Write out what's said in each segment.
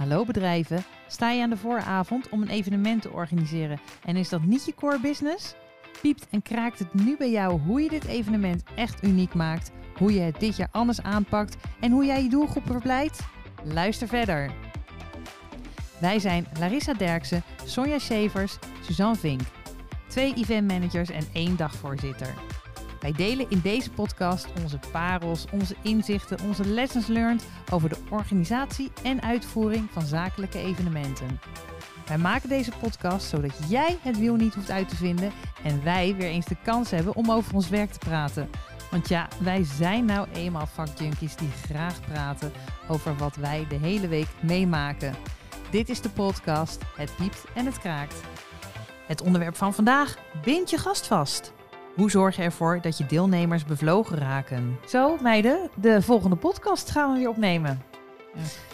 Hallo bedrijven, sta je aan de vooravond om een evenement te organiseren en is dat niet je core business? Piept en kraakt het nu bij jou hoe je dit evenement echt uniek maakt, hoe je het dit jaar anders aanpakt en hoe jij je doelgroep verblijdt? Luister verder. Wij zijn Larissa Derksen, Sonja Schevers, Suzanne Vink. Twee eventmanagers en één dagvoorzitter. Wij delen in deze podcast onze parels, onze inzichten, onze lessons learned over de organisatie en uitvoering van zakelijke evenementen. Wij maken deze podcast zodat jij het wiel niet hoeft uit te vinden en wij weer eens de kans hebben om over ons werk te praten. Want ja, wij zijn nou eenmaal vakjunkies die graag praten over wat wij de hele week meemaken. Dit is de podcast Het piept en het kraakt. Het onderwerp van vandaag: bind je gast vast. Hoe zorg je ervoor dat je deelnemers bevlogen raken? Zo, meiden, de volgende podcast gaan we weer opnemen.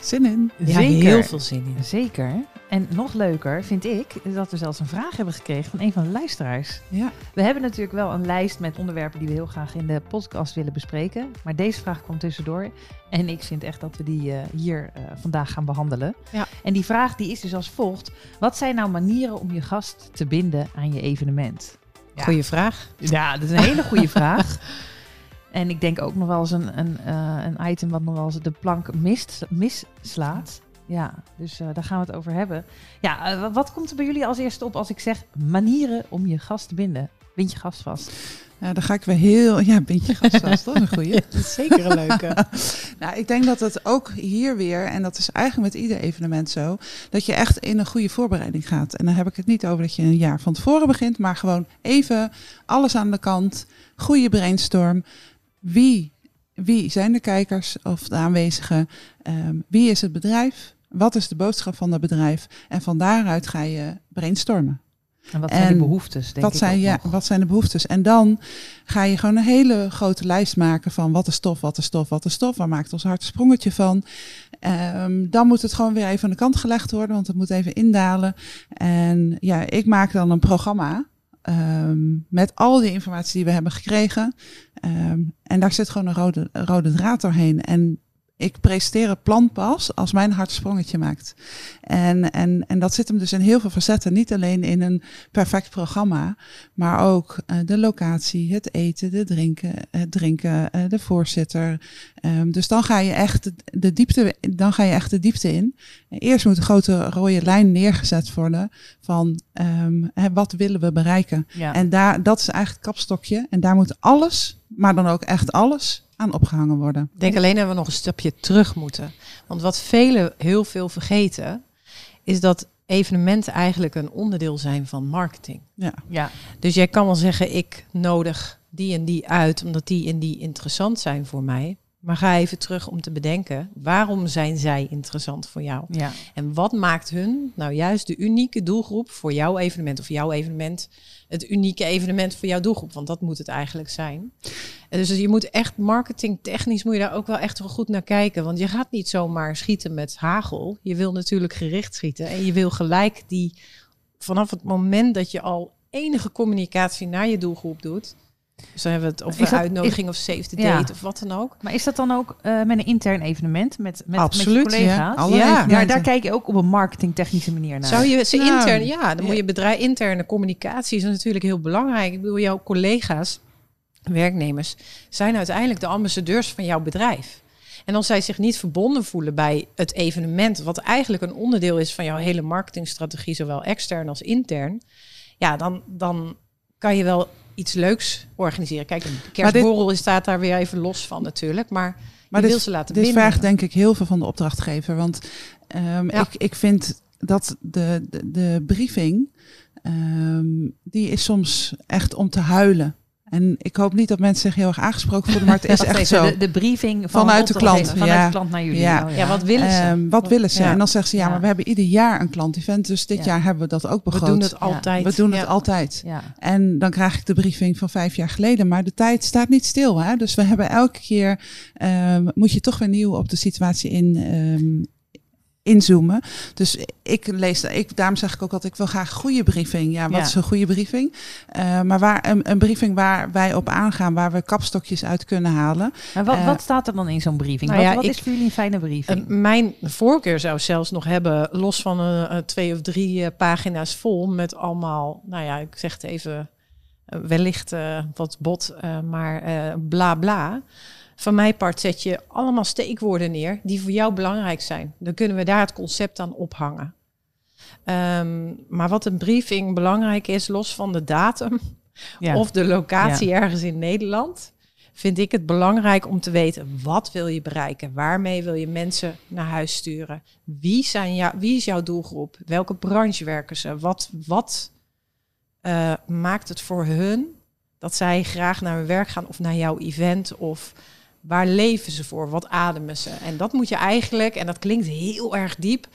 Zin in. Ja, heel veel zin in. Zeker. En nog leuker vind ik dat we zelfs een vraag hebben gekregen van een van de luisteraars. Ja. We hebben natuurlijk wel een lijst met onderwerpen die we heel graag in de podcast willen bespreken. Maar deze vraag kwam tussendoor. En ik vind echt dat we die uh, hier uh, vandaag gaan behandelen. Ja. En die vraag die is dus als volgt. Wat zijn nou manieren om je gast te binden aan je evenement? Ja. Goeie vraag. Ja, dat is een hele goede vraag. En ik denk ook nog wel eens een, een, uh, een item wat nog wel eens de plank mist, misslaat. Ja, dus uh, daar gaan we het over hebben. Ja, uh, wat komt er bij jullie als eerste op als ik zeg manieren om je gast te binden? Bind je gast vast. Ja, dan ga ik weer heel... Ja, bind je gast vast. Dat is een goeie. Ja, dat is zeker een leuke. nou, ik denk dat het ook hier weer, en dat is eigenlijk met ieder evenement zo, dat je echt in een goede voorbereiding gaat. En dan heb ik het niet over dat je een jaar van tevoren begint, maar gewoon even alles aan de kant, goede brainstorm. Wie, wie zijn de kijkers of de aanwezigen? Um, wie is het bedrijf? Wat is de boodschap van dat bedrijf? En van daaruit ga je brainstormen. En wat zijn de behoeftes? Denk wat, ik zijn, ja, nog. wat zijn de behoeftes? En dan ga je gewoon een hele grote lijst maken van wat is tof, wat is tof, wat is tof. Waar maakt ons hart een sprongetje van? Um, dan moet het gewoon weer even aan de kant gelegd worden, want het moet even indalen. En ja, ik maak dan een programma. Um, met al die informatie die we hebben gekregen. Um, en daar zit gewoon een rode, rode draad doorheen. En ik presenteer het plan pas als mijn hart sprongetje maakt. En, en, en dat zit hem dus in heel veel facetten. Niet alleen in een perfect programma, maar ook uh, de locatie, het eten, de drinken, het drinken, uh, de voorzitter. Um, dus dan ga je echt de, de diepte, dan ga je echt de diepte in. Eerst moet een grote rode lijn neergezet worden van um, hè, wat willen we bereiken. Ja. En daar, dat is eigenlijk het kapstokje. En daar moet alles, maar dan ook echt alles aan opgehangen worden. Ik denk alleen dat we nog een stapje terug moeten. Want wat velen heel veel vergeten, is dat evenementen eigenlijk een onderdeel zijn van marketing. Ja. Ja. Dus jij kan wel zeggen, ik nodig die en die uit, omdat die en die interessant zijn voor mij. Maar ga even terug om te bedenken, waarom zijn zij interessant voor jou? Ja. En wat maakt hun nou juist de unieke doelgroep voor jouw evenement of jouw evenement het unieke evenement voor jouw doelgroep? Want dat moet het eigenlijk zijn. En dus je moet echt marketingtechnisch moet je daar ook wel echt wel goed naar kijken. Want je gaat niet zomaar schieten met hagel. Je wil natuurlijk gericht schieten. En je wil gelijk die vanaf het moment dat je al enige communicatie naar je doelgroep doet. Dus dan hebben we het over uitnodiging of save the Ja. date of wat dan ook. Maar is dat dan ook uh, met een intern evenement met, met, Absoluut, met je collega's? ja. Ja. Maar daar kijk je ook op een marketingtechnische manier naar. Zou je ze Nou, intern, ja, dan ja. moet je bedrijf interne communicatie is natuurlijk heel belangrijk. Ik bedoel, jouw collega's, werknemers, zijn uiteindelijk de ambassadeurs van jouw bedrijf. En als zij zich niet verbonden voelen bij het evenement, wat eigenlijk een onderdeel is van jouw hele marketingstrategie, zowel extern als intern, ja, dan, dan kan je wel iets leuks organiseren. Kijk, een kerstborrel staat daar weer even los van natuurlijk, maar, dit, wil ze laten dit binden. vergt denk ik heel veel van de opdrachtgever. Want um, Ja. ik, ik vind dat de, de, de briefing, um, die is soms echt om te huilen. En ik hoop niet dat mensen zich heel erg aangesproken voelen, maar het is echt even, zo. De, de briefing van Vanuit de klant, Vanuit ja. de klant naar jullie. Ja. Oh, ja, wat willen ze? Ehm, wat willen ze? Ja. En dan zeggen ze, ja, Ja. maar we hebben ieder jaar een klant-event, dus dit Ja. jaar hebben we dat ook We begroot. doen het altijd. We doen Ja. het altijd. Ja. En dan krijg ik de briefing van vijf jaar geleden. Maar de tijd staat niet stil. Hè? Dus we hebben elke keer, ehm, moet je toch weer nieuw op de situatie in, ehm, inzoomen. Dus ik lees, ik, daarom zeg ik ook altijd, ik wil graag goede briefing. Ja, wat Ja. is een goede briefing? Eh, maar waar, een, een briefing waar wij op aangaan, waar we kapstokjes uit kunnen halen. Maar wat, Eh, wat staat er dan in zo'n briefing? nou wat ja, wat ik- is voor jullie een fijne briefing? En mijn voorkeur zou zelfs nog hebben, los van een, twee of drie eh, pagina's vol met allemaal, nou ja, ik zeg het even, eh, wellicht eh, wat bot, eh, maar eh, bla bla. Van mijn part zet je allemaal steekwoorden neer die voor jou belangrijk zijn. Dan kunnen we daar het concept aan ophangen. Ehm, maar wat een briefing belangrijk is, los van de datum ja. of de locatie ergens in Nederland, vind ik het belangrijk om te weten wat wil je bereiken, waarmee wil je mensen naar huis sturen, wie, zijn jou, wie is jouw doelgroep, welke branche werken ze, wat, wat eh, maakt het voor hun dat zij graag naar hun werk gaan of naar jouw event of waar leven ze voor, wat ademen ze. En dat moet je eigenlijk, en dat klinkt heel erg diep,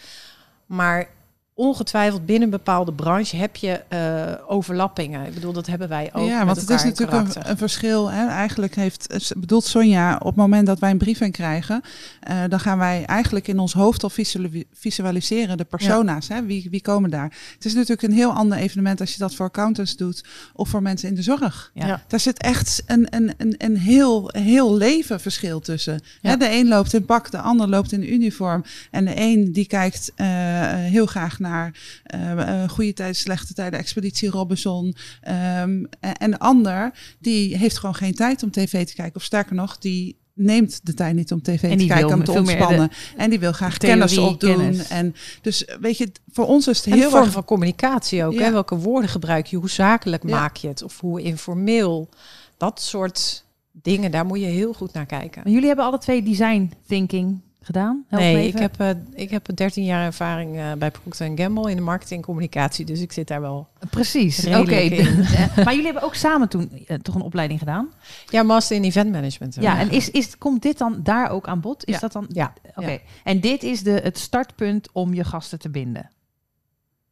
maar ongetwijfeld binnen een bepaalde branche heb je eh, overlappingen. Ik bedoel, dat hebben wij ook. ja, met want het is in natuurlijk een, een verschil. Hè? Eigenlijk heeft, het bedoelt Sonja, op het moment dat wij een briefing krijgen, eh, dan gaan wij eigenlijk in ons hoofd al visuali- visualiseren de persona's. Hè? Wie, wie komen daar? Het is natuurlijk een heel ander evenement als je dat voor accountants doet of voor mensen in de zorg. Ja. Ja. Daar zit echt een, een, een, een heel, heel leven verschil tussen. Ja. Hè, de een loopt in pak, de ander loopt in uniform. En de een die kijkt eh, heel graag naar eh, eh, goede tijden, slechte tijden, Expeditie Robinson. Ehm, en, de ander die heeft gewoon geen tijd om tv te kijken. Of sterker nog, die neemt de tijd niet om tv En te die kijken, wil om te ontspannen. En die wil graag theorie, kennis opdoen. kennis. En dus weet je, voor ons is het En heel vorm erg van communicatie ook. Ja. Hè? Welke woorden gebruik je? Hoe zakelijk Ja. maak je het? Of hoe informeel? Dat soort dingen, daar moet je heel goed naar kijken. Maar jullie hebben alle twee design thinking gedaan? Help Nee, even. ik heb, eh, ik heb 13 jaar ervaring eh, bij Procter Gamble in de marketing en communicatie. Dus ik zit daar wel. Precies, oké. redelijk in. maar jullie hebben ook samen toen eh, toch een opleiding gedaan? Ja, master in event management. Ja, en is, is, komt dit dan daar ook aan bod? Is Ja. dat dan... Ja. Oké. Ja. En dit is de, het startpunt om je gasten te binden?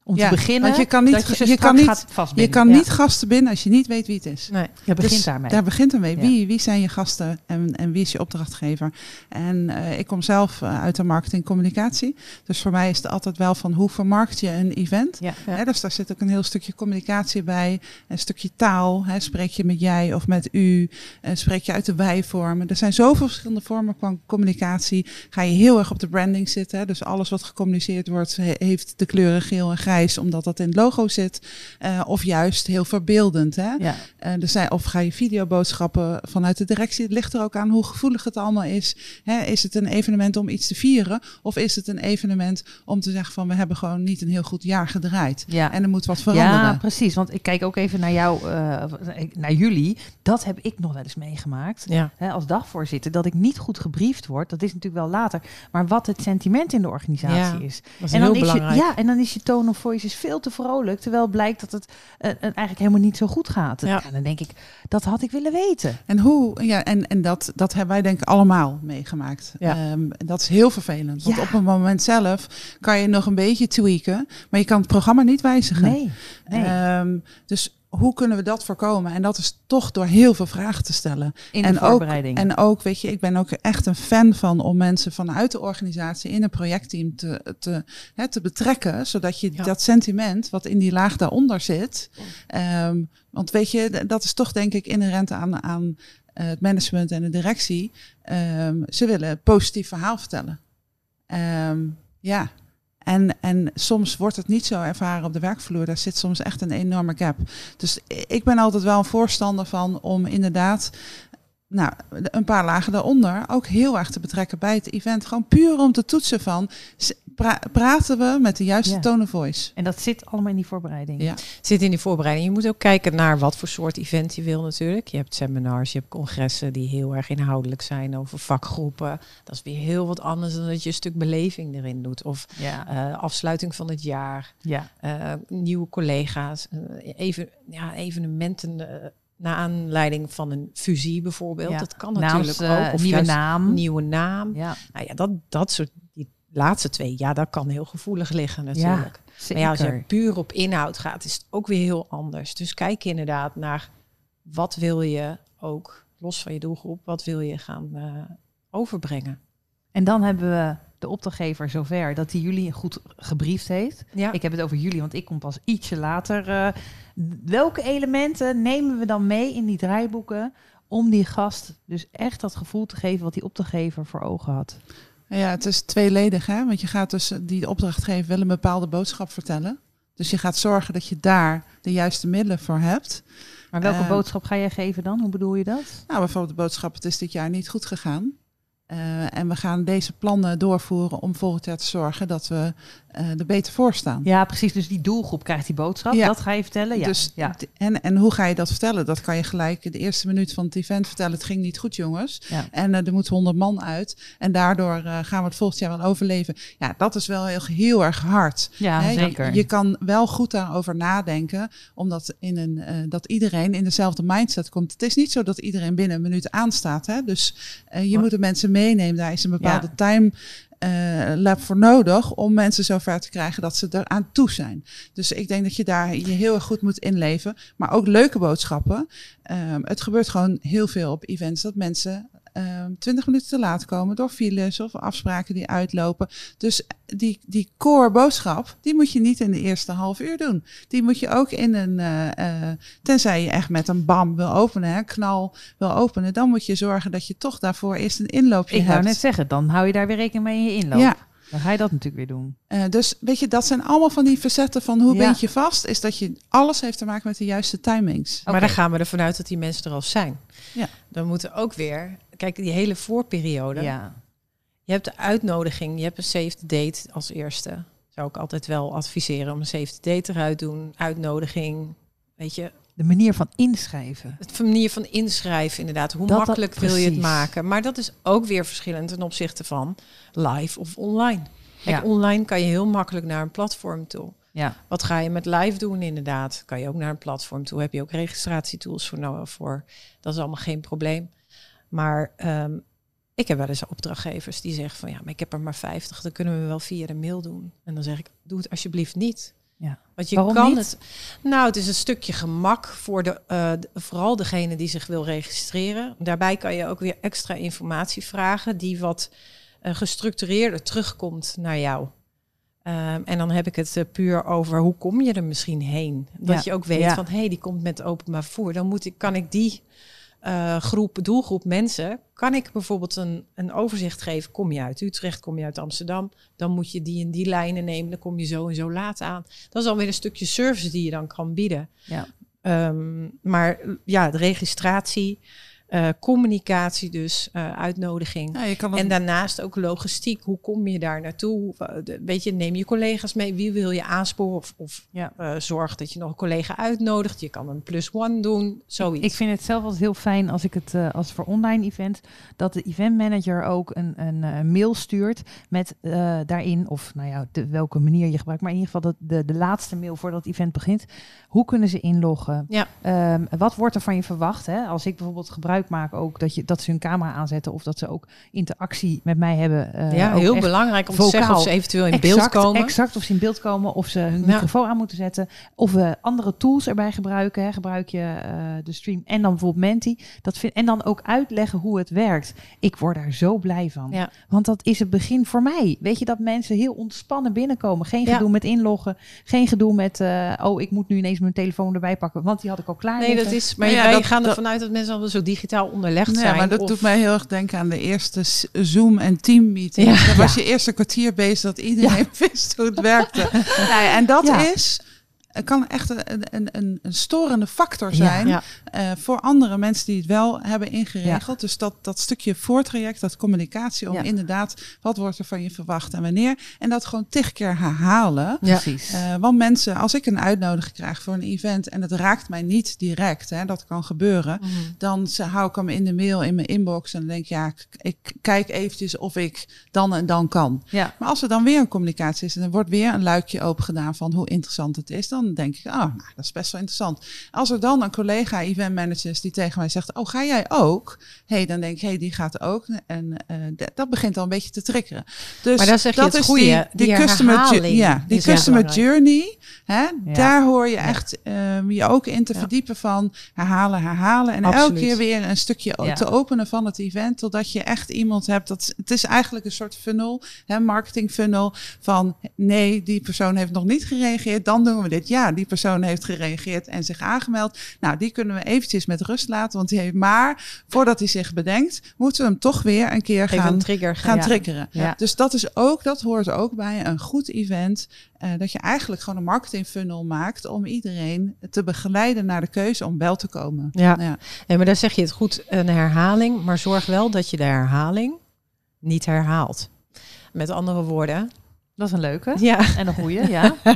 Om Ja, te beginnen, want je kan niet- je kan niet- Je kan Ja. niet gasten binnen als je niet weet wie het is. Nee. Je begint Dus daarmee. Daar begint het mee. Ja. Wie, wie zijn je gasten en, en wie is je opdrachtgever? En eh, ik kom zelf eh, uit de marketing communicatie. Dus voor mij is het altijd wel van hoe vermarkt je een event. Hè, dus daar zit ook een heel stukje communicatie bij. Een stukje taal. Hè, spreek je met jij of met u? Eh, spreek je uit de wij-vormen? Er zijn zoveel verschillende vormen van communicatie. Ga je heel erg op de branding zitten. Hè, dus alles wat gecommuniceerd wordt he- heeft de kleuren geel en grijs. Omdat dat in het logo zit. Eh, of juist heel verbeeldend. Hè? Ja. Eh, er zijn, of ga je videoboodschappen vanuit de directie? Het ligt er ook aan hoe gevoelig het allemaal is. Hè, is het een evenement om iets te vieren? Of is het een evenement om te zeggen van we hebben gewoon niet een heel goed jaar gedraaid. Ja. En er moet wat veranderen. Ja, precies. Want ik kijk ook even naar jou, eh, naar jullie. Dat heb ik nog wel eens meegemaakt. Ja. Hè, als dagvoorzitter, dat ik niet goed gebriefd word. Dat is natuurlijk wel later. Maar wat het sentiment in de organisatie is. Dat is en dan heel is je, belangrijk. ja, en dan is je tone of voice is veel te vrolijk. Terwijl blijkt dat het eh, eigenlijk helemaal niet zo goed gaat. Ja. Ja, dan denk ik, dat had ik willen weten. En hoe, ja, en, en dat, dat hebben wij denk ik allemaal meegemaakt. Ja. Ehm, en dat is heel vervelend. Want Ja. op een moment zelf kan je nog een beetje tweaken, maar je kan het programma niet wijzigen. Nee, nee. Ehm, dus hoe kunnen we dat voorkomen? En dat is toch door heel veel vragen te stellen. in de en ook, voorbereiding. en ook, weet je, ik ben ook echt een fan van om mensen vanuit de organisatie in een projectteam te, te, hè, te betrekken, zodat je Ja. dat sentiment wat in die laag daaronder zit, ehm, want weet je, dat is toch denk ik inherent aan, aan eh, het management en de directie. Ehm, ze willen een positief verhaal vertellen. Ehm, ja. En, en soms wordt het niet zo ervaren op de werkvloer. Daar zit soms echt een enorme gap. Dus ik ben altijd wel een voorstander van om inderdaad nou, een paar lagen daaronder ook heel erg te betrekken bij het event. Gewoon puur om te toetsen van, pra- praten we met de juiste Ja. tone of voice? En dat zit allemaal in die voorbereiding. Ja. Zit in die voorbereiding. Je moet ook kijken naar wat voor soort event je wil natuurlijk. Je hebt seminars, je hebt congressen die heel erg inhoudelijk zijn over vakgroepen. Dat is weer heel wat anders dan dat je een stuk beleving erin doet. Of Ja, eh, afsluiting van het jaar, ja. eh, nieuwe collega's, eh, even, ja, evenementen naar aanleiding van een fusie bijvoorbeeld. Ja. Dat kan Naams, natuurlijk ook. Of nieuwe juist naam. nieuwe naam. Ja, Nou ja, dat, dat soort, die laatste twee, ja, dat kan heel gevoelig liggen natuurlijk. Maar ja, als je puur op inhoud gaat, is het ook weer heel anders. Dus kijk inderdaad naar wat wil je ook, los van je doelgroep, wat wil je gaan eh, overbrengen. En dan hebben we de opdrachtgever zover dat hij jullie goed gebriefd heeft? Ja. Ik heb het over jullie, want ik kom pas ietsje later. Eh, welke elementen nemen we dan mee in die draaiboeken om die gast dus echt dat gevoel te geven wat die opdrachtgever voor ogen had? Ja, het is tweeledig, hè? want je gaat dus die opdrachtgever wel een bepaalde boodschap vertellen. Dus je gaat zorgen dat je daar de juiste middelen voor hebt. Maar welke Eh, boodschap ga jij geven dan? Hoe bedoel je dat? Nou, bijvoorbeeld de boodschap, het is dit jaar niet goed gegaan. Eh, en we gaan deze plannen doorvoeren om volgend jaar te zorgen dat we er beter voor staan. Ja, precies. Dus die doelgroep krijgt die boodschap. Ja. Dat ga je vertellen. Ja. Dus, ja. en, en hoe ga je dat vertellen? Dat kan je gelijk de eerste minuut van het event vertellen. Het ging niet goed, jongens. Ja. En eh, er moet 100 man uit. En daardoor eh, gaan we het volgend jaar wel overleven. Ja, dat is wel heel, heel erg hard. ja, Hè, zeker. Je, kan wel goed daarover nadenken, omdat in een, eh, dat iedereen in dezelfde mindset komt. Het is niet zo dat iedereen binnen een minuut aanstaat. Hè? Dus eh, je moet de mensen meenemen. Daar is een bepaalde time eh, lab voor nodig om mensen zover te krijgen dat ze eraan toe zijn. Dus ik denk dat je daar je heel erg goed moet inleven. Maar ook leuke boodschappen. Ehm, het gebeurt gewoon heel veel op events dat mensen ehm 20 minuten te laat komen door files of afspraken die uitlopen. Dus die, die core boodschap, die moet je niet in de eerste half uur doen. Die moet je ook in een, eh, eh, tenzij je echt met een bam wil openen, hè, knal wil openen, dan moet je zorgen dat je toch daarvoor eerst een inloopje ik wou hebt. net zeggen, dan hou je daar weer rekening mee in je inloop. Ja, Dan ga je dat natuurlijk weer doen. eh, dus weet je, dat zijn allemaal van die facetten van hoe Ja. bind je vast, is dat je alles heeft te maken met de juiste timings. Maar dan gaan we ervan uit dat die mensen er al zijn. Ja. Dan moeten ook weer, kijk, die hele voorperiode. Ja. Je hebt de uitnodiging, je hebt een the date als eerste. Zou ik altijd wel adviseren om een the date eruit doen. Uitnodiging, weet je, De manier van inschrijven. het manier van inschrijven inderdaad. Hoe Dat- dat- makkelijk wil je het maken? Maar dat is ook weer verschillend ten opzichte van live of online. Kijk, Ja. online kan je heel makkelijk naar een platform toe. Ja. Wat ga je met live doen inderdaad? Kan je ook naar een platform toe? Heb je ook registratietools voor? Nou, voor. Dat is allemaal geen probleem. Maar ehm, ik heb wel eens opdrachtgevers die zeggen van ja, maar ik heb er maar 50. Dan kunnen we wel via de mail doen. En dan zeg ik, doe het alsjeblieft niet. Ja. Want je Waarom kan niet? het. Nou, het is een stukje gemak voor de, eh, de- vooral degene die zich wil registreren. Daarbij kan je ook weer extra informatie vragen die wat eh, gestructureerder terugkomt naar jou. Ehm, en dan heb ik het eh, puur over hoe kom je er misschien heen. Dat Ja. je ook weet Ja. van hé, hey, die komt met openbaar vervoer. Dan moet ik, kan ik die eh, groep, doelgroep mensen, kan ik bijvoorbeeld een, een overzicht geven. Kom je uit Utrecht, kom je uit Amsterdam, dan moet je die en die lijnen nemen. Dan kom je zo en zo laat aan. Dat is alweer een stukje service die je dan kan bieden. Ja. Ehm, maar ja, de registratie, eh, communicatie dus, eh, uitnodiging. Ja, je kan het En daarnaast ook logistiek. Hoe kom je daar naartoe? Eh, de- Weet je, neem je collega's mee. Wie wil je aansporen? Of, of Ja. eh, zorg dat je nog een collega uitnodigt. Je kan een plus one doen. Zoiets. Ik vind het zelf altijd heel fijn als ik het eh, als voor online event dat de event manager ook een, een eh, mail stuurt met eh, daarin of nou ja de, welke manier je gebruikt, maar in ieder geval dat de, de laatste mail voordat het event begint. Hoe kunnen ze inloggen? Ja. Ehm, wat wordt er van je verwacht? Hè? Als ik bijvoorbeeld gebruik maak ook dat je dat ze hun camera aanzetten of dat ze ook interactie met mij hebben. eh, ja, heel belangrijk om te vocaal. zeggen of ze eventueel in exact, beeld komen. Exact, of ze in beeld komen, of ze hun Ja. microfoon aan moeten zetten. Of we andere tools erbij gebruiken. Hè. Gebruik je eh, de stream en dan bijvoorbeeld Menti. Dat vind, en dan ook uitleggen hoe het werkt. Ik word daar zo blij van. Ja. Want dat is het begin voor mij. Weet je dat mensen heel ontspannen binnenkomen. Geen Ja. gedoe met inloggen. Geen gedoe met, eh, oh ik moet nu ineens mijn telefoon erbij pakken. Want die had ik al klaar Nee, liggen. dat is. Maar ja, wij dat- gaan ervan uit dat mensen al zo digitaal onderlegd Ja, zijn. maar dat of- doet mij heel erg denken aan de eerste Zoom- en Team-meeting. Ja. Dan was je eerst een kwartier bezig dat iedereen wist hoe het werkte. nou ja, en dat Ja. is, kan echt een, een, een, een storende factor zijn Ja. eh, voor andere mensen die het wel hebben ingeregeld. Dus dat, dat stukje voortraject, dat communicatie om Ja. inderdaad, wat wordt er van je verwacht en wanneer. En dat gewoon tig keer herhalen. Ja. Precies. Eh, want mensen, als ik een uitnodiging krijg voor een event en het raakt mij niet direct, hè, dat kan gebeuren, Mhm. dan ze- hou ik hem in de mail in mijn inbox en dan denk ik, ja, ik, ik kijk eventjes of ik dan en dan kan. ja. Maar als er dan weer een communicatie is en er wordt weer een luikje open gedaan van hoe interessant het is, dan denk ik, ah, nou, dat is best wel interessant. Als er dan een collega event manager is die tegen mij zegt, oh, ga jij ook? hey, dan denk ik, hey, die gaat ook. En eh, dat begint al een beetje te triggeren. Dus Maar dat is goeie, die, die, die customer, ja, die customer journey Hè? Ja. Daar hoor je echt ehm, je ook in te Ja. verdiepen van herhalen, herhalen. En elke keer weer een stukje Ja. te openen van het event. Totdat je echt iemand hebt. Dat, het is eigenlijk een soort funnel, hè, marketing funnel. Van nee, die persoon heeft nog niet gereageerd. Dan doen we dit. Ja, die persoon heeft gereageerd en zich aangemeld. Nou, die kunnen we eventjes met rust laten. Want die heeft maar, voordat hij zich bedenkt, moeten we hem toch weer een keer Even gaan een trigger gaan Ja. triggeren. Ja. Dus dat is ook, dat hoort ook bij een goed event. eh, dat je eigenlijk gewoon een marketing funnel maakt om iedereen te begeleiden naar de keuze om wel te komen. Ja. Ja. Nee, maar daar zeg je het goed, een herhaling. Maar zorg wel dat je de herhaling niet herhaalt. Met andere woorden. Dat is een leuke. Ja. En een goeie, ja.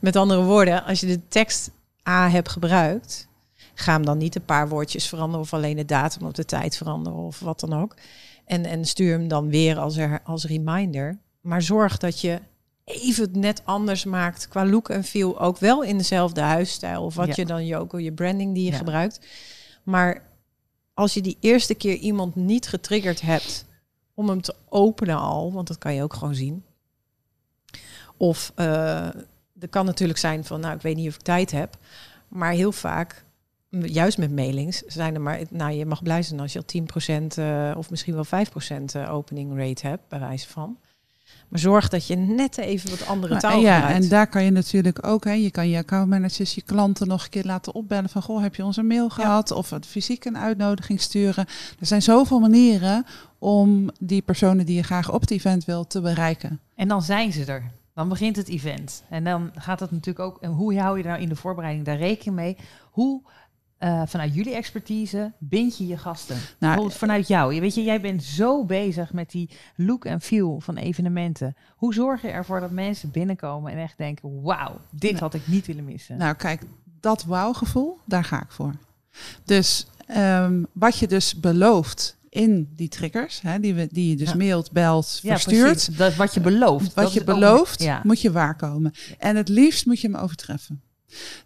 Met andere woorden, als je de tekst A hebt gebruikt, ga hem dan niet een paar woordjes veranderen of alleen de datum of de tijd veranderen of wat dan ook. En, en stuur hem dan weer als, er, als reminder. Maar zorg dat je even het net anders maakt qua look en feel. Ook wel in dezelfde huisstijl of wat Ja. je dan je ook je branding die je Ja. gebruikt. Maar als je die eerste keer iemand niet getriggerd hebt om hem te openen al, want dat kan je ook gewoon zien. Of eh er kan natuurlijk zijn van, nou, ik weet niet of ik tijd heb. Maar heel vaak, juist met mailings, zijn er maar, nou, je mag blij zijn als je al 10% eh, of misschien wel 5% eh, opening rate hebt, bij wijze van. Maar zorg dat je net even wat andere taal ja, gebruikt. en daar kan je natuurlijk ook, hè, je kan je accountmanagers, je klanten nog een keer laten opbellen van, goh, heb je onze mail gehad? Of het fysiek een uitnodiging sturen. Er zijn zoveel manieren om die personen die je graag op het event wil te bereiken. En dan zijn ze er. Dan begint het event. En dan gaat het natuurlijk ook. En hoe hou je daar in de voorbereiding daar rekening mee? Hoe eh, vanuit jullie expertise bind je je gasten? Bijvoorbeeld vanuit jou. Je weet je, jij bent zo bezig met die look en feel van evenementen. Hoe zorg je ervoor dat mensen binnenkomen en echt denken: wauw, dit Nou, had ik niet willen missen. Nou, kijk, dat wauwgevoel, daar ga ik voor. Dus ehm, wat je dus belooft in die triggers, hè, die, we, die je dus Ja. mailt, belt, ja, verstuurt. precies. Dat, wat je belooft. Wat je ook- belooft, ja. moet je waarkomen. En het liefst moet je hem overtreffen.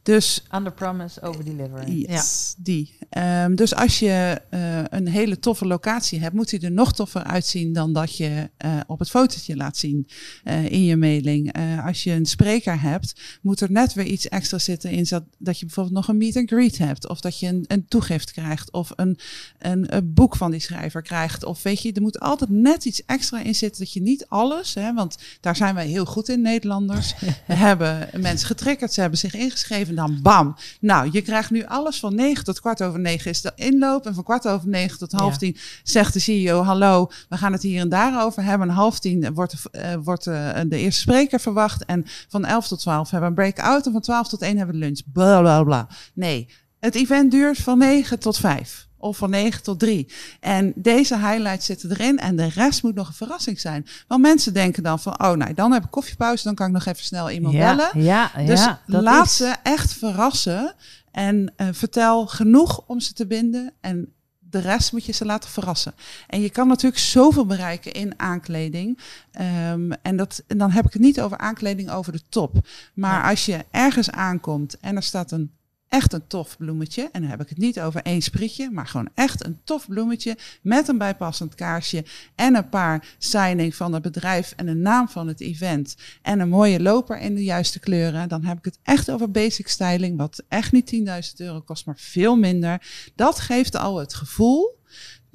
Dus Under promise, over deliver. yes, die. Ehm, dus als je eh, een hele toffe locatie hebt, moet hij er nog toffer uitzien dan dat je eh, op het fotootje laat zien eh, in je mailing. Als je een spreker hebt, moet er net weer iets extra zitten in dat, dat je bijvoorbeeld nog een meet and greet hebt. Of dat je een, een toegift krijgt. Of een, een, een boek van die schrijver krijgt. Of weet je, er moet altijd net iets extra in zitten. Dat je niet alles, hè, want daar zijn wij heel goed in, Nederlanders. Hebben mensen getriggerd, ze hebben zich ingeschreven. Dan bam. Nou, je krijgt nu alles van negen tot kwart over negen is de inloop. En van kwart over negen tot half Ja. tien zegt de CEO: Hallo, we gaan het hier en daar over hebben. En half tien wordt, de, eh, wordt de, de eerste spreker verwacht. En van elf tot twaalf hebben we een breakout. En van twaalf tot één hebben we lunch. Bla bla bla. Nee, het event duurt van negen tot vijf. Of van 9 tot 3. En deze highlights zitten erin. En de rest moet nog een verrassing zijn. Want mensen denken dan van, oh nee, dan heb ik koffiepauze. Dan kan ik nog even snel iemand ja, bellen. Ja, Dus ja, laat is- ze echt verrassen. En eh, vertel genoeg om ze te binden. En de rest moet je ze laten verrassen. En je kan natuurlijk zoveel bereiken in aankleding. Ehm, en, dat, en dan heb ik het niet over aankleding over de top. Maar als je ergens aankomt en er staat een echt een tof bloemetje. En dan heb ik het niet over één sprietje, maar gewoon echt een tof bloemetje met een bijpassend kaarsje en een paar signing van het bedrijf en een naam van het event en een mooie loper in de juiste kleuren. Dan heb ik het echt over basic styling, wat echt niet 10.000 euro kost, maar veel minder. Dat geeft al het gevoel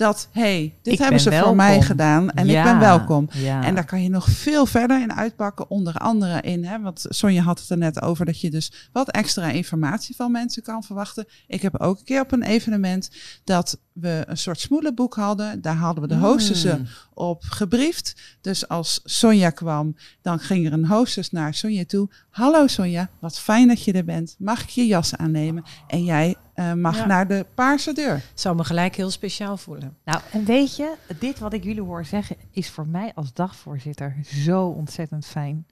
dat, hey, dit Ik hebben ben ze voor mij gedaan en ik ben welkom. Ja. En daar kan je nog veel verder in uitpakken, onder andere in, hè, want Sonja had het er net over, dat je dus wat extra informatie van mensen kan verwachten. Ik heb ook een keer op een evenement dat we een soort smoelenboek hadden. Daar hadden we de hostessen Mm. op gebriefd. Dus als Sonja kwam, dan ging er een hostess naar Sonja toe. Hallo Sonja, wat fijn dat je er bent. Mag ik je jas aannemen? En jij eh, mag Ja. naar de paarse deur. Zou me gelijk heel speciaal voelen. Nou, en weet je, dit wat ik jullie hoor zeggen, is voor mij als dagvoorzitter zo ontzettend fijn.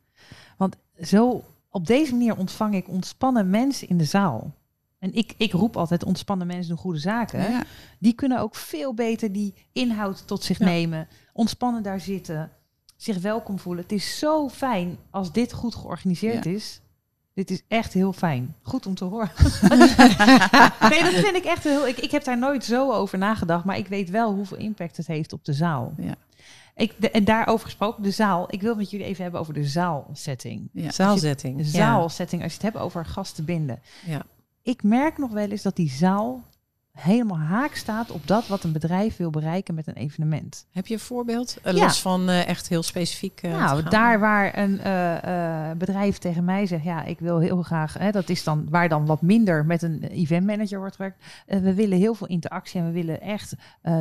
Want zo op deze manier ontvang ik ontspannen mensen in de zaal. En ik, ik roep altijd ontspannen mensen doen goede zaken. Ja. Die kunnen ook veel beter die inhoud tot zich Ja. nemen. Ontspannen daar zitten. Zich welkom voelen. Het is zo fijn als dit goed georganiseerd is. Dit is echt heel fijn. Goed om te horen. nee, dat vind ik echt heel... Ik, ik heb daar nooit zo over nagedacht. Maar ik weet wel hoeveel impact het heeft op de zaal. Ja. Ik, de, en daarover gesproken, de zaal. Ik wil het met jullie even hebben over de zaalsetting. Ja. Ja. zaalsetting, als je het hebt over gasten binden. Ja. Ik merk nog wel eens dat die zaal helemaal haak staat op dat wat een bedrijf wil bereiken met een evenement. Heb je een voorbeeld? Ja. Los van eh, echt heel specifiek. eh, nou, daar waar een bedrijf tegen mij zegt, ja, ik wil heel graag, hè, dat is dan waar dan wat minder met een event manager wordt gewerkt. We willen heel veel interactie en we willen echt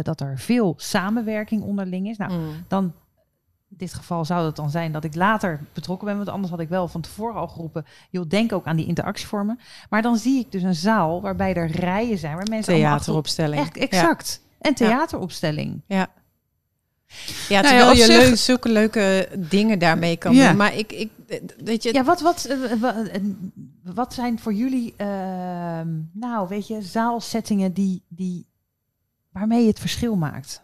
dat er veel samenwerking onderling is. Nou, Mm. dan in dit geval zou het dan zijn dat ik later betrokken ben, want anders had ik wel van tevoren al geroepen, joh, denk ook aan die interactievormen. Maar dan zie ik dus een zaal waarbij er rijen zijn, waar mensen Theateropstelling. Echt exact. En theateropstelling. Ja. Ja, Nou ja, je leuk, zulke leuke dingen daarmee kan Ja. doen. Maar ik, ik, weet je, Ja, wat, wat, eh, wa- wat zijn voor jullie, ehm, nou weet je, zaalsettingen die, die, waarmee je het verschil maakt?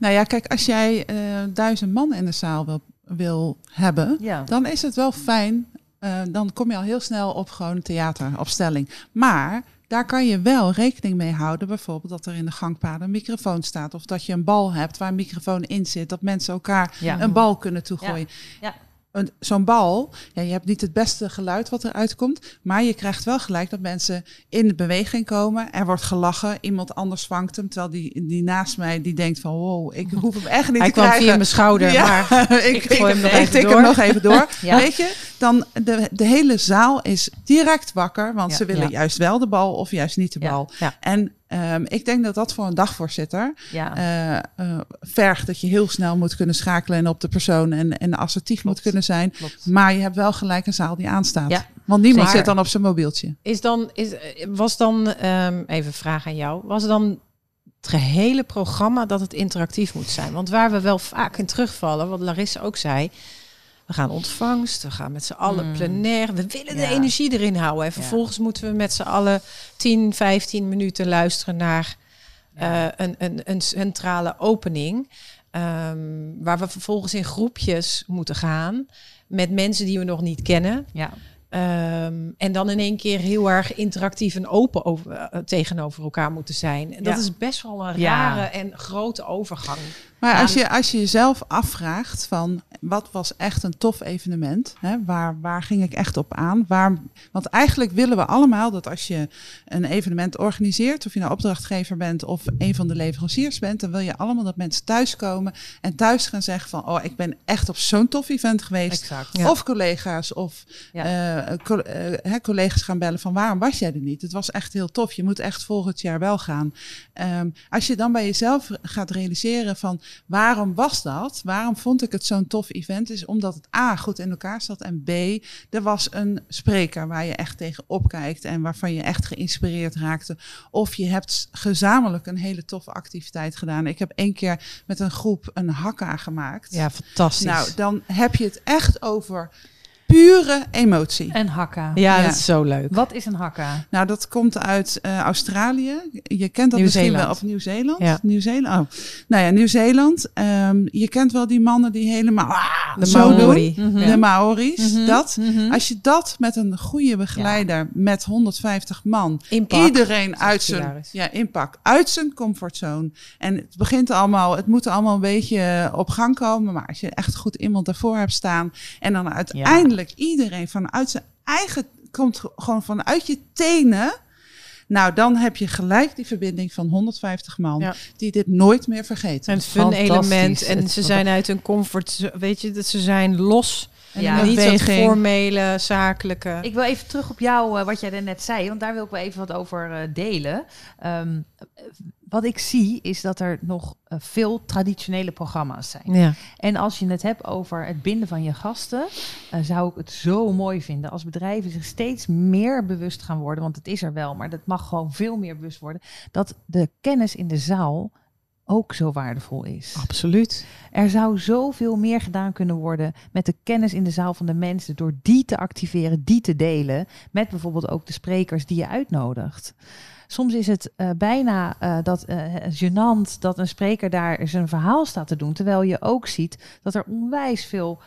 Nou ja, kijk, als jij eh, duizend man in de zaal wil, wil hebben, Ja. dan is het wel fijn. eh, dan kom je al heel snel op gewoon een theateropstelling. Maar daar kan je wel rekening mee houden. Bijvoorbeeld dat er in de gangpaden een microfoon staat. Of dat je een bal hebt waar een microfoon in zit. Dat mensen elkaar Ja. een bal kunnen toegooien. Ja. Een- Zo'n bal, ja, je hebt niet het beste geluid wat eruit komt. Maar je krijgt wel gelijk dat mensen in de beweging komen. Er wordt gelachen. Iemand anders vangt hem. Terwijl die, die naast mij die denkt van wow, ik hoef hem echt niet hij te kwam krijgen. via mijn schouder. Ja, Maar ik, ik hem nog ik even tik door. hem nog even door. Ja. Weet je, dan de, de hele zaal is direct wakker, want ze willen juist wel de bal of juist niet de bal. En ehm, ik denk dat dat voor een dagvoorzitter Ja. eh, eh, vergt dat je heel snel moet kunnen schakelen en op de persoon en, en assertief Klopt. moet kunnen zijn. Klopt. Maar je hebt wel gelijk een zaal die aanstaat. Ja. Want niemand Zeker. zit dan op zijn mobieltje. is dan, is, was dan, ehm, even een vraag aan jou, was dan het gehele programma dat het interactief moet zijn? Want waar we wel vaak in terugvallen, wat Larissa ook zei, we gaan ontvangst, we gaan met z'n allen Mm. plenair, we willen de energie erin houden. En vervolgens moeten we met z'n allen 10, 15 minuten luisteren naar eh, een, een, een centrale opening. ehm, waar we vervolgens in groepjes moeten gaan met mensen die we nog niet kennen. ja. Ehm, en dan in één keer heel erg interactief en open over, eh, tegenover elkaar moeten zijn. En dat Ja. is best wel een Ja. rare en grote overgang. Maar als, je, als je jezelf afvraagt van wat was echt een tof evenement? Hè? Waar, waar ging ik echt op aan? Waar, want eigenlijk willen we allemaal dat als je een evenement organiseert, of je nou opdrachtgever bent of een van de leveranciers bent, dan wil je allemaal dat mensen thuiskomen en thuis gaan zeggen van oh, ik ben echt op zo'n tof event geweest. Exact. Ja. Of collega's of Ja. Eh, eh, hè, collega's gaan bellen van waarom was jij er niet? Het was echt heel tof. Je moet echt volgend jaar wel gaan. Ehm, als je dan bij jezelf gaat realiseren van waarom was dat? Waarom vond ik het zo'n tof event? Is omdat het A goed in elkaar zat en B er was een spreker waar je echt tegen opkijkt en waarvan je echt geïnspireerd raakte. Of je hebt gezamenlijk een hele toffe activiteit gedaan. Ik heb één keer met een groep een hakka gemaakt. Ja, fantastisch. Nou, dan heb je het echt over pure emotie. Een hakka. ja, ja. dat is zo leuk. Wat is een hakka? Nou, dat komt uit eh, Australië. Je kent dat misschien Nieuw-Zeeland. wel. Of Nieuw-Zeeland? Ja. Nieuw-Zeeland. Oh. Nou ja, Nieuw-Zeeland. Ehm, je kent wel die mannen die helemaal ah, De zo Maori. doen. Mhm. De Maori's. Mhm. Dat. Mhm. Als je dat met een goede begeleider met 150 man, iedereen uit zijn ja, impact, uit zijn comfortzone. En het begint allemaal, het moet allemaal een beetje op gang komen. Maar als je echt goed iemand daarvoor hebt staan en dan uiteindelijk iedereen vanuit zijn eigen komt gewoon vanuit je tenen. Nou, dan heb je gelijk die verbinding van 150 man Ja. die dit nooit meer vergeten. Een fun element. En Het- ze zijn uit hun comfort, weet je, dat ze zijn los. En Ja. niet dat beweging. formele, zakelijke. Ik wil even terug op jou, eh, wat jij er net zei, want daar wil ik wel even wat over eh, delen. Ehm, eh, wat ik zie is dat er nog eh, veel traditionele programma's zijn. ja. En als je het hebt over het binden van je gasten, eh, zou ik het zo mooi vinden als bedrijven zich steeds meer bewust gaan worden, want het is er wel, maar dat mag gewoon veel meer bewust worden, dat de kennis in de zaal ook zo waardevol is. Absoluut. Er zou zoveel meer gedaan kunnen worden met de kennis in de zaal van de mensen. Door die te activeren, die te delen. Met bijvoorbeeld ook de sprekers die je uitnodigt. Soms is het eh, bijna eh, dat, eh, gênant dat een spreker daar zijn verhaal staat te doen. Terwijl je ook ziet dat er onwijs veel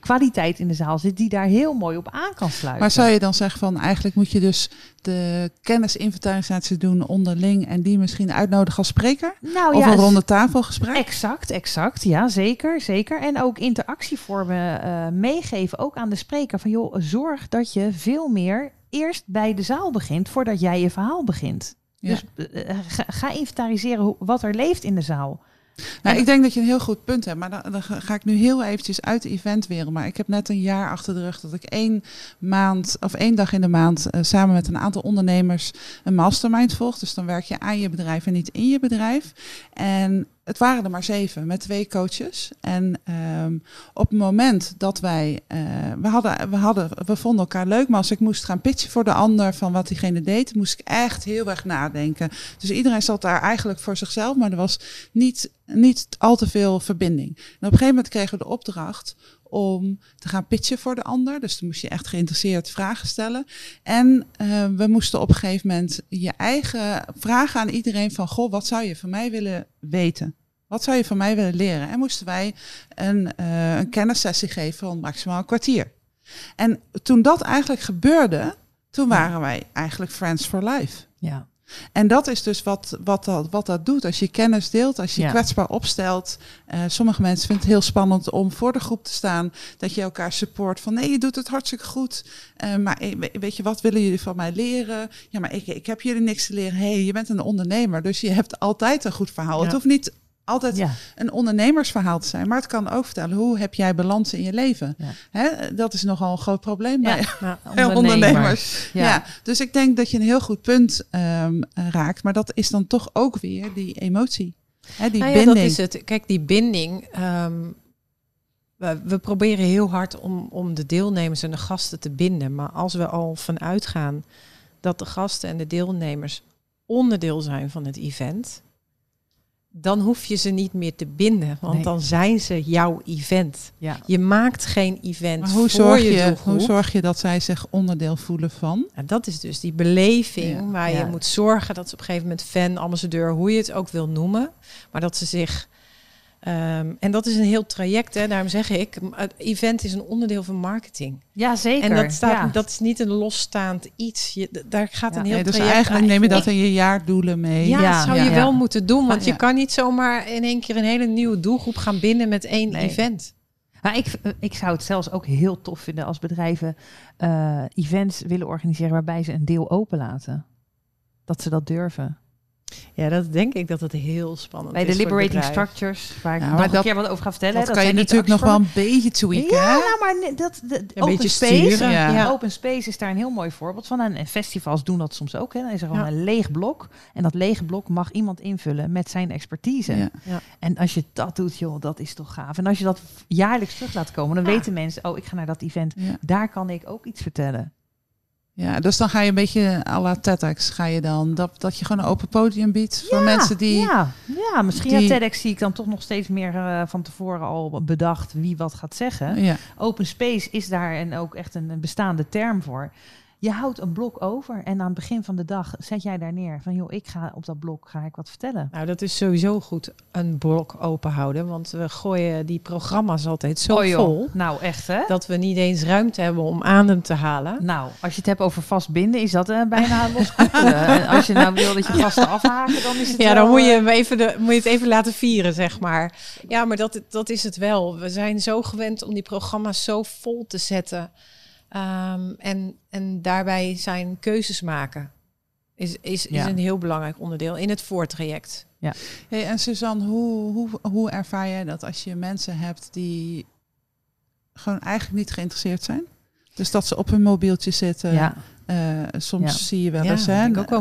kwaliteit in de zaal zit die daar heel mooi op aan kan sluiten. Maar zou je dan zeggen van eigenlijk moet je dus de kennisinventarisatie doen onderling en die misschien uitnodigen als spreker? nou, of ja, een ronde tafelgesprek? Exact, exact. Ja, zeker, zeker. En ook interactievormen meegeven, ook aan de spreker. Van joh, zorg dat je veel meer eerst bij de zaal begint voordat jij je verhaal begint. Ja. Dus eh, ga, ga inventariseren hoe, wat er leeft in de zaal. Nou, En- ik denk dat je een heel goed punt hebt. Maar dan, dan ga ga ik nu heel eventjes uit de eventwereld. Maar ik heb net een jaar achter de rug dat ik één maand of één dag in de maand eh, samen met een aantal ondernemers een mastermind volg. Dus dan werk je aan je bedrijf en niet in je bedrijf. En het waren er maar zeven met twee coaches. En ehm, op het moment dat wij, eh, we, hadden, we, hadden, we vonden elkaar leuk, maar als ik moest gaan pitchen voor de ander van wat diegene deed, moest ik echt heel erg nadenken. Dus iedereen zat daar eigenlijk voor zichzelf, maar er was niet, niet al te veel verbinding. En op een gegeven moment kregen we de opdracht om te gaan pitchen voor de ander. Dus dan moest je echt geïnteresseerd vragen stellen. En eh, we moesten op een gegeven moment je eigen vragen aan iedereen van... Goh, wat zou je van mij willen weten? Wat zou je van mij willen leren? En moesten wij een, eh, een kennissessie geven van maximaal een kwartier. En toen dat eigenlijk gebeurde, toen waren wij eigenlijk friends for life. Ja. En dat is dus wat, wat, dat, wat dat doet. Als je kennis deelt, als je Ja. kwetsbaar opstelt. Eh, sommige mensen vinden het heel spannend om voor de groep te staan. Dat je elkaar support van nee, je doet het hartstikke goed. Eh, maar we- weet je, wat willen jullie van mij leren? Ja, maar ik, ik heb jullie niks te leren. hey, je bent een ondernemer, dus je hebt altijd een goed verhaal. Ja. Het hoeft niet altijd Ja. een ondernemersverhaal te zijn. Maar het kan ook vertellen, hoe heb jij balans in je leven? Ja. Hè, dat is nogal een groot probleem bij ondernemers. Ja. Dus ik denk dat je een heel goed punt ehm, raakt. Maar dat is dan toch ook weer die emotie. Hè, die Nou ja, binding. dat is het. Kijk, die binding. ehm, we, we proberen heel hard om, om de deelnemers en de gasten te binden. Maar als we al vanuit gaan dat de gasten en de deelnemers onderdeel zijn van het event, dan hoef je ze niet meer te binden. Want Nee. dan zijn ze jouw event. Ja. Je maakt geen event maar hoe voor zorg, je, hoe zorg je dat zij zich onderdeel voelen van? En dat is dus die beleving Ja. waar Ja. je moet zorgen dat ze op een gegeven moment fan, ambassadeur, hoe je het ook wil noemen, maar dat ze zich. Ehm, en dat is een heel traject, hè. daarom zeg ik, het event is een onderdeel van marketing. ja, zeker. En dat, staat, ja. dat is niet een losstaand iets. Je, daar gaat Ja. een heel Nee, dus traject eigenlijk neem je dat in je jaardoelen mee. Ja, Ja, dat zou ja. je Ja. wel moeten doen, want Ja. je kan niet zomaar in één keer een hele nieuwe doelgroep gaan binden met één Nee. event. Maar ik, ik zou het zelfs ook heel tof vinden als bedrijven eh, events willen organiseren waarbij ze een deel openlaten. Dat ze dat durven. Ja, dat denk ik dat het heel spannend Bij is. de voor het Liberating. Structures, waar ik nog een keer wat over ga vertellen. Dat, kan je zijn natuurlijk nog wel een beetje tweaken. Ja, hè? nou, maar dat, de, Een open beetje space, sturen, ja. ja. Open Space is daar een heel mooi voorbeeld van. En festivals doen dat soms ook. Hè. Dan is er gewoon Ja. een leeg blok. En dat lege blok mag iemand invullen met zijn expertise. Ja. Ja. En als je dat doet, joh, dat is toch gaaf. En als je dat jaarlijks terug laat komen, dan Ja. weten mensen, oh, ik ga naar dat event. Ja. Daar kan ik ook iets vertellen. Ja, dus dan ga je een beetje à la TEDx. Ga je dan dat, dat je gewoon een open podium biedt voor Ja, mensen die... Ja, ja misschien die- ja, TEDx zie ik dan toch nog steeds meer eh, van tevoren al bedacht wie wat gaat zeggen. Ja. Open space is daar en ook echt een bestaande term voor. Je houdt een blok over en aan het begin van de dag zet jij daar neer van joh, ik ga op dat blok ga ik wat vertellen. Nou, dat is sowieso goed een blok open houden. Want we gooien die programma's altijd zo Oh, vol. Nou echt hè? Dat we niet eens ruimte hebben om adem te halen. Nou, als je het hebt over vastbinden, is dat eh, bijna loskoppelen. En als je nou wil dat je gasten afhaken, dan is het Ja, wel, dan moet je, eh, hem even de, moet je het even laten vieren, zeg maar. Ja, maar dat, dat is het wel. We zijn zo gewend om die programma's zo vol te zetten. Ehm, en, en daarbij zijn keuzes maken. Is, is, is Ja. een heel belangrijk onderdeel in het voortraject. Hey, en Suzanne, hoe, hoe, hoe ervaar jij dat als je mensen hebt die gewoon eigenlijk niet geïnteresseerd zijn? Dus dat ze op hun mobieltje zitten. ja, Eh, soms Ja. zie je wel eens hè,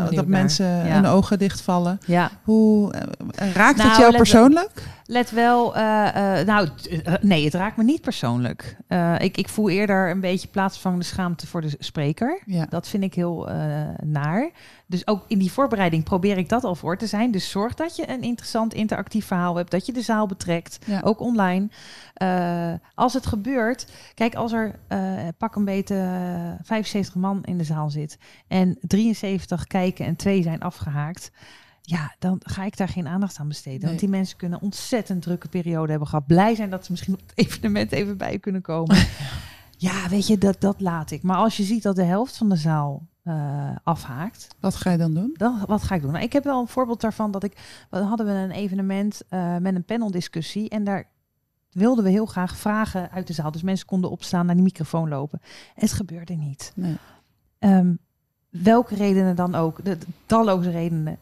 wel dat naar. mensen Ja. hun ogen dichtvallen. ja. Hoe eh, raakt Nou, het jou let- persoonlijk? Let wel, eh, eh, nou, eh, nee, het raakt me niet persoonlijk. Eh, ik, ik voel eerder een beetje plaatsvangende schaamte voor de spreker. Ja. Dat vind ik heel eh, naar. Dus ook in die voorbereiding probeer ik dat al voor te zijn. Dus zorg dat je een interessant interactief verhaal hebt, dat je de zaal betrekt, Ja. ook online. Eh, als het gebeurt, kijk, als er eh, pak een beetje eh, 75 man in de zaal zit en 73 kijken en twee zijn afgehaakt. ja, dan ga ik daar geen aandacht aan besteden. Want die mensen kunnen ontzettend drukke periode hebben gehad. Blij zijn dat ze misschien op het evenement even bij kunnen komen. ja, weet je, dat, dat laat ik. Maar als je ziet dat de helft van de zaal eh, afhaakt, Wat ga je dan doen? dan wat ga ik doen? Nou, ik heb wel een voorbeeld daarvan dat ik, we hadden we een evenement eh, met een paneldiscussie en daar wilden we heel graag vragen uit de zaal. Dus mensen konden opstaan, naar die microfoon lopen. Het gebeurde niet. Nee. Ehm, welke redenen dan ook, de, de talloze redenen.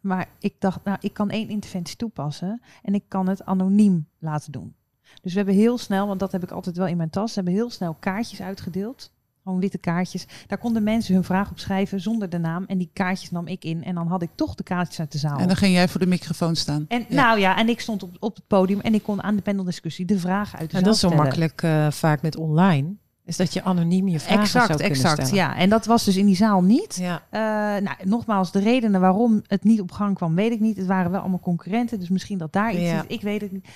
Maar ik dacht, nou, ik kan één interventie toepassen en ik kan het anoniem laten doen. Dus we hebben heel snel, want dat heb ik altijd wel in mijn tas, hebben heel snel kaartjes uitgedeeld. Gewoon witte kaartjes. Daar konden mensen hun vraag op schrijven zonder de naam. En die kaartjes nam ik in. En dan had ik toch de kaartjes uit de zaal. En dan ging jij voor de microfoon staan. En Ja. nou ja, en ik stond op, op het podium en ik kon aan de paneldiscussie de vragen uit de En zaal dat is zo stellen. makkelijk eh, vaak met online. Is dat je anoniem je vragen zou Exact, kunnen exact. stellen. Ja, en dat was dus in die zaal niet. Ja. Eh, nou, nogmaals, de redenen waarom het niet op gang kwam, weet ik niet. Het waren wel allemaal concurrenten, dus misschien dat daar iets Ja. is. Ik weet het niet.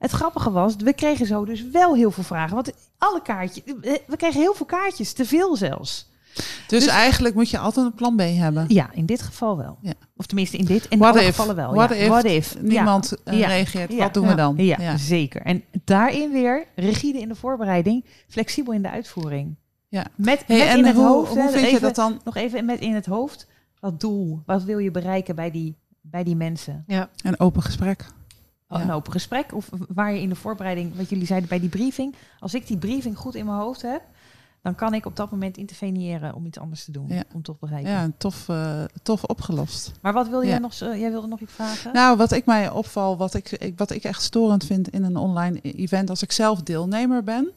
Het grappige was, we kregen zo dus wel heel veel vragen. Want alle kaartjes, eh, we kregen heel veel kaartjes, te veel zelfs. Dus, Dus- eigenlijk moet je altijd een plan B hebben. Ja, in dit geval wel. Ja. Of tenminste in dit en What alle if? gevallen wel. What ja. if What if? Niemand eh, Ja. reageert. Ja. Wat doen Ja. we dan? Ja, ja, zeker. En daarin weer rigide in de voorbereiding, flexibel in de uitvoering. Ja. Met, Hey, met en in het hoe, hoofd. hoe vind je dat dan? Nog even met in het hoofd. Wat doel? Wat wil je bereiken bij die, bij die mensen? Een open gesprek. Ja. Een open gesprek? Of waar je in de voorbereiding, wat jullie zeiden bij die briefing. Als ik die briefing goed in mijn hoofd heb, dan kan ik op dat moment interveneren om iets anders te doen. Ja. Om toch bereiken. Ja, tof, eh, tof opgelost. Maar wat wil jij Ja. nog? zo- Jij wilde nog iets vragen? Nou, wat ik mij opval, wat ik, ik, wat ik echt storend vind in een online event, als ik zelf deelnemer ben,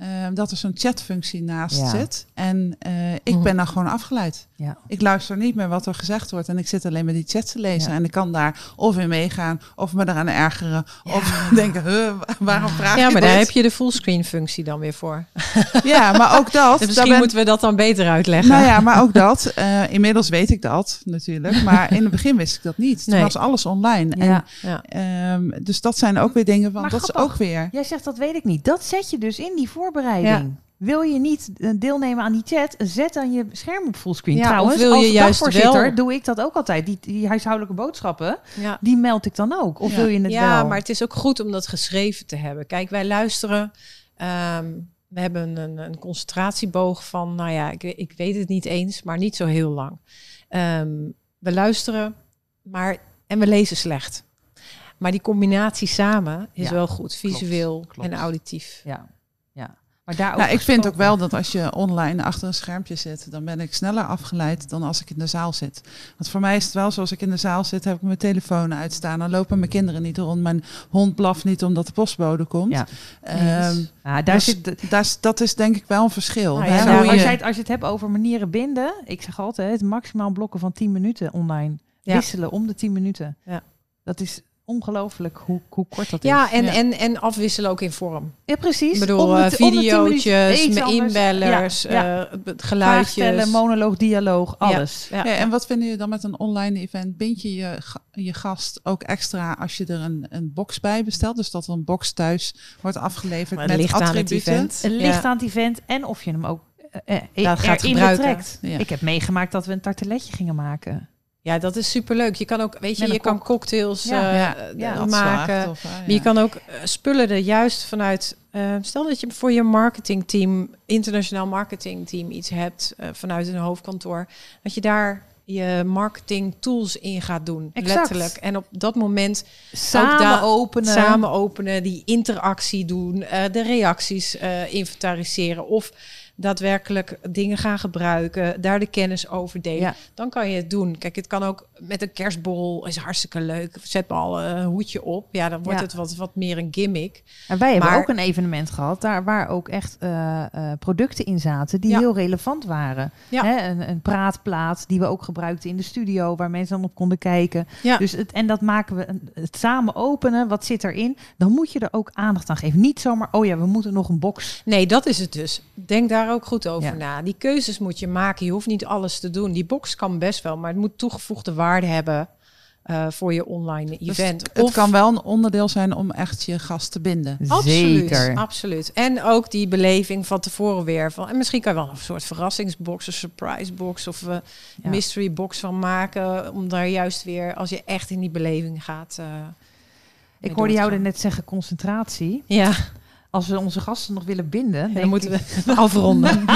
eh, dat er zo'n chatfunctie naast Ja. zit. En eh, ik Mhm. ben dan gewoon afgeleid. ja. Ik luister niet meer wat er gezegd wordt en ik zit alleen maar die chat te lezen. Ja. En ik kan daar of in meegaan, of me eraan ergeren, of denken, huh, waarom vraag ja, je maar daar heb je de fullscreen functie dan weer voor. Ja, maar ook dat. Dus misschien ben- moeten we dat dan beter uitleggen. Nou ja, maar ook dat. eh, inmiddels weet ik dat natuurlijk. Maar in het begin wist ik dat niet. Toen Nee. was alles online. En, Ja. Ja. ehm, dus dat zijn ook weer dingen van, Maar dat is ook weer. Jij zegt dat weet ik niet. Dat zet je dus in die voorbereiding. Wil je niet eh, deelnemen aan die chat, zet dan je scherm op fullscreen. Ja, Trouwens, of wil je als juist dagvoorzitter wel- doe ik dat ook altijd. Die, die huishoudelijke boodschappen, Ja. die meld ik dan ook. Of Ja. wil je het ja, wel? maar het is ook goed om dat geschreven te hebben. Kijk, wij luisteren. ehm, we hebben een, een concentratieboog van, nou ja, ik, ik weet het niet eens, maar niet zo heel lang. Ehm, we luisteren, maar en we lezen slecht. Maar die combinatie samen is Ja, wel goed, visueel klopt. en auditief. Ja. Maar daar Nou, ik vind ook wel dat als je online achter een schermpje zit, dan ben ik sneller afgeleid dan als ik in de zaal zit. Want voor mij is het wel zoals ik in de zaal zit, heb ik mijn telefoon uitstaan. Dan lopen mijn kinderen niet rond. Mijn hond blaft niet omdat de postbode komt. Ja. Ehm, Ja, daar dus zit de, dat, is, dat is denk ik wel een verschil. Nou ja, Nou, als, je- jij het, als je het hebt over manieren binden, ik zeg altijd maximaal blokken van 10 minuten online. Ja. Wisselen om de 10 minuten. Ja. Dat is ongelooflijk hoe, hoe kort dat Ja, is. en, Ja. En, en afwisselen ook in vorm. Ja, precies. Ik bedoel, eh, t- om de 10 videootjes, met inbellers, Ja, ja. eh, geluidjes. monoloog, dialoog, alles. Ja. Ja, en wat vinden jullie dan met een online event? Bind je je, je gast ook extra als je er een, een box bij bestelt? Dus dat er een box thuis wordt afgeleverd met ligt aan het attributen? event. Het ligt Ja. aan het event en of je hem ook eh, Dat gaat gebruiken. Ja. Ik heb meegemaakt dat we een tarteletje gingen maken. Ja, dat is superleuk. Je kan ook, weet je, je kan cocktails Ja. eh, Ja, eh, ja. Maken. tof? Maar je kan ook eh, spullen er juist vanuit. stel dat je voor je marketingteam, internationaal marketingteam, iets hebt vanuit een hoofdkantoor. Dat je daar je marketing tools in gaat doen. Exact. Letterlijk. En op dat moment Samen daar- openen. samen openen, die interactie doen, de reacties inventariseren. Of daadwerkelijk dingen gaan gebruiken, daar de kennis over delen. Ja. Dan kan je het doen. Kijk, het kan ook met een kerstbol, is hartstikke leuk. Zet maar al een hoedje op. Ja, dan wordt Ja. het wat, wat meer een gimmick. En wij hebben ook een evenement gehad daar waar ook echt eh, eh, producten in zaten die Ja. heel relevant waren. Ja. Hè, een, een praatplaat die we ook gebruikten in de studio waar mensen dan op konden kijken. Ja. Dus het, en dat maken we het samen openen. Wat zit erin? Dan moet je er ook aandacht aan geven. Niet zomaar, oh ja, we moeten nog een box. Nee, dat is het dus. Denk daar ook goed over Ja. na. Die keuzes moet je maken. Je hoeft niet alles te doen. Die box kan best wel, maar het moet toegevoegde waarde hebben. eh, voor je online Dus event. het kan wel een onderdeel zijn om echt je gast te binden. Absoluut, Zeker. absoluut. En ook die beleving van tevoren weer. Van, en misschien kan je wel een soort verrassingsbox, een surprise box of uh, Ja. mystery box van maken. Om daar juist weer, als je echt in die beleving gaat. eh, Ik hoorde jou er net zeggen concentratie. Ja, Als we onze gasten nog willen binden, dan moeten we afronden.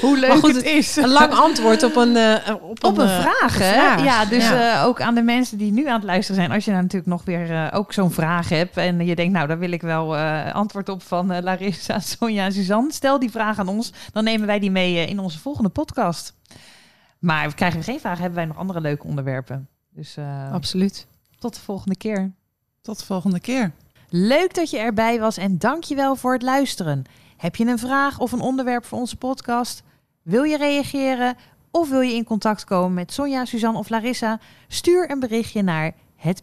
hoe leuk goed, het is. een lang antwoord op een, eh, op Op een eh, vraag. Ja, dus Ja. eh, ook aan de mensen die nu aan het luisteren zijn. Als je nou natuurlijk nog weer eh, ook zo'n vraag hebt. En je denkt, nou, daar wil ik wel eh, antwoord op van eh, Larissa, Sonja en Suzanne. Stel die vraag aan ons. Dan nemen wij die mee in onze volgende podcast. Maar krijgen we geen vragen, hebben wij nog andere leuke onderwerpen. Dus eh, Absoluut. tot de volgende keer. Tot de volgende keer. Leuk dat je erbij was en dankjewel voor het luisteren. Heb je een vraag of een onderwerp voor onze podcast? Wil je reageren of wil je in contact komen met Sonja, Suzanne of Larissa? Stuur een berichtje naar het.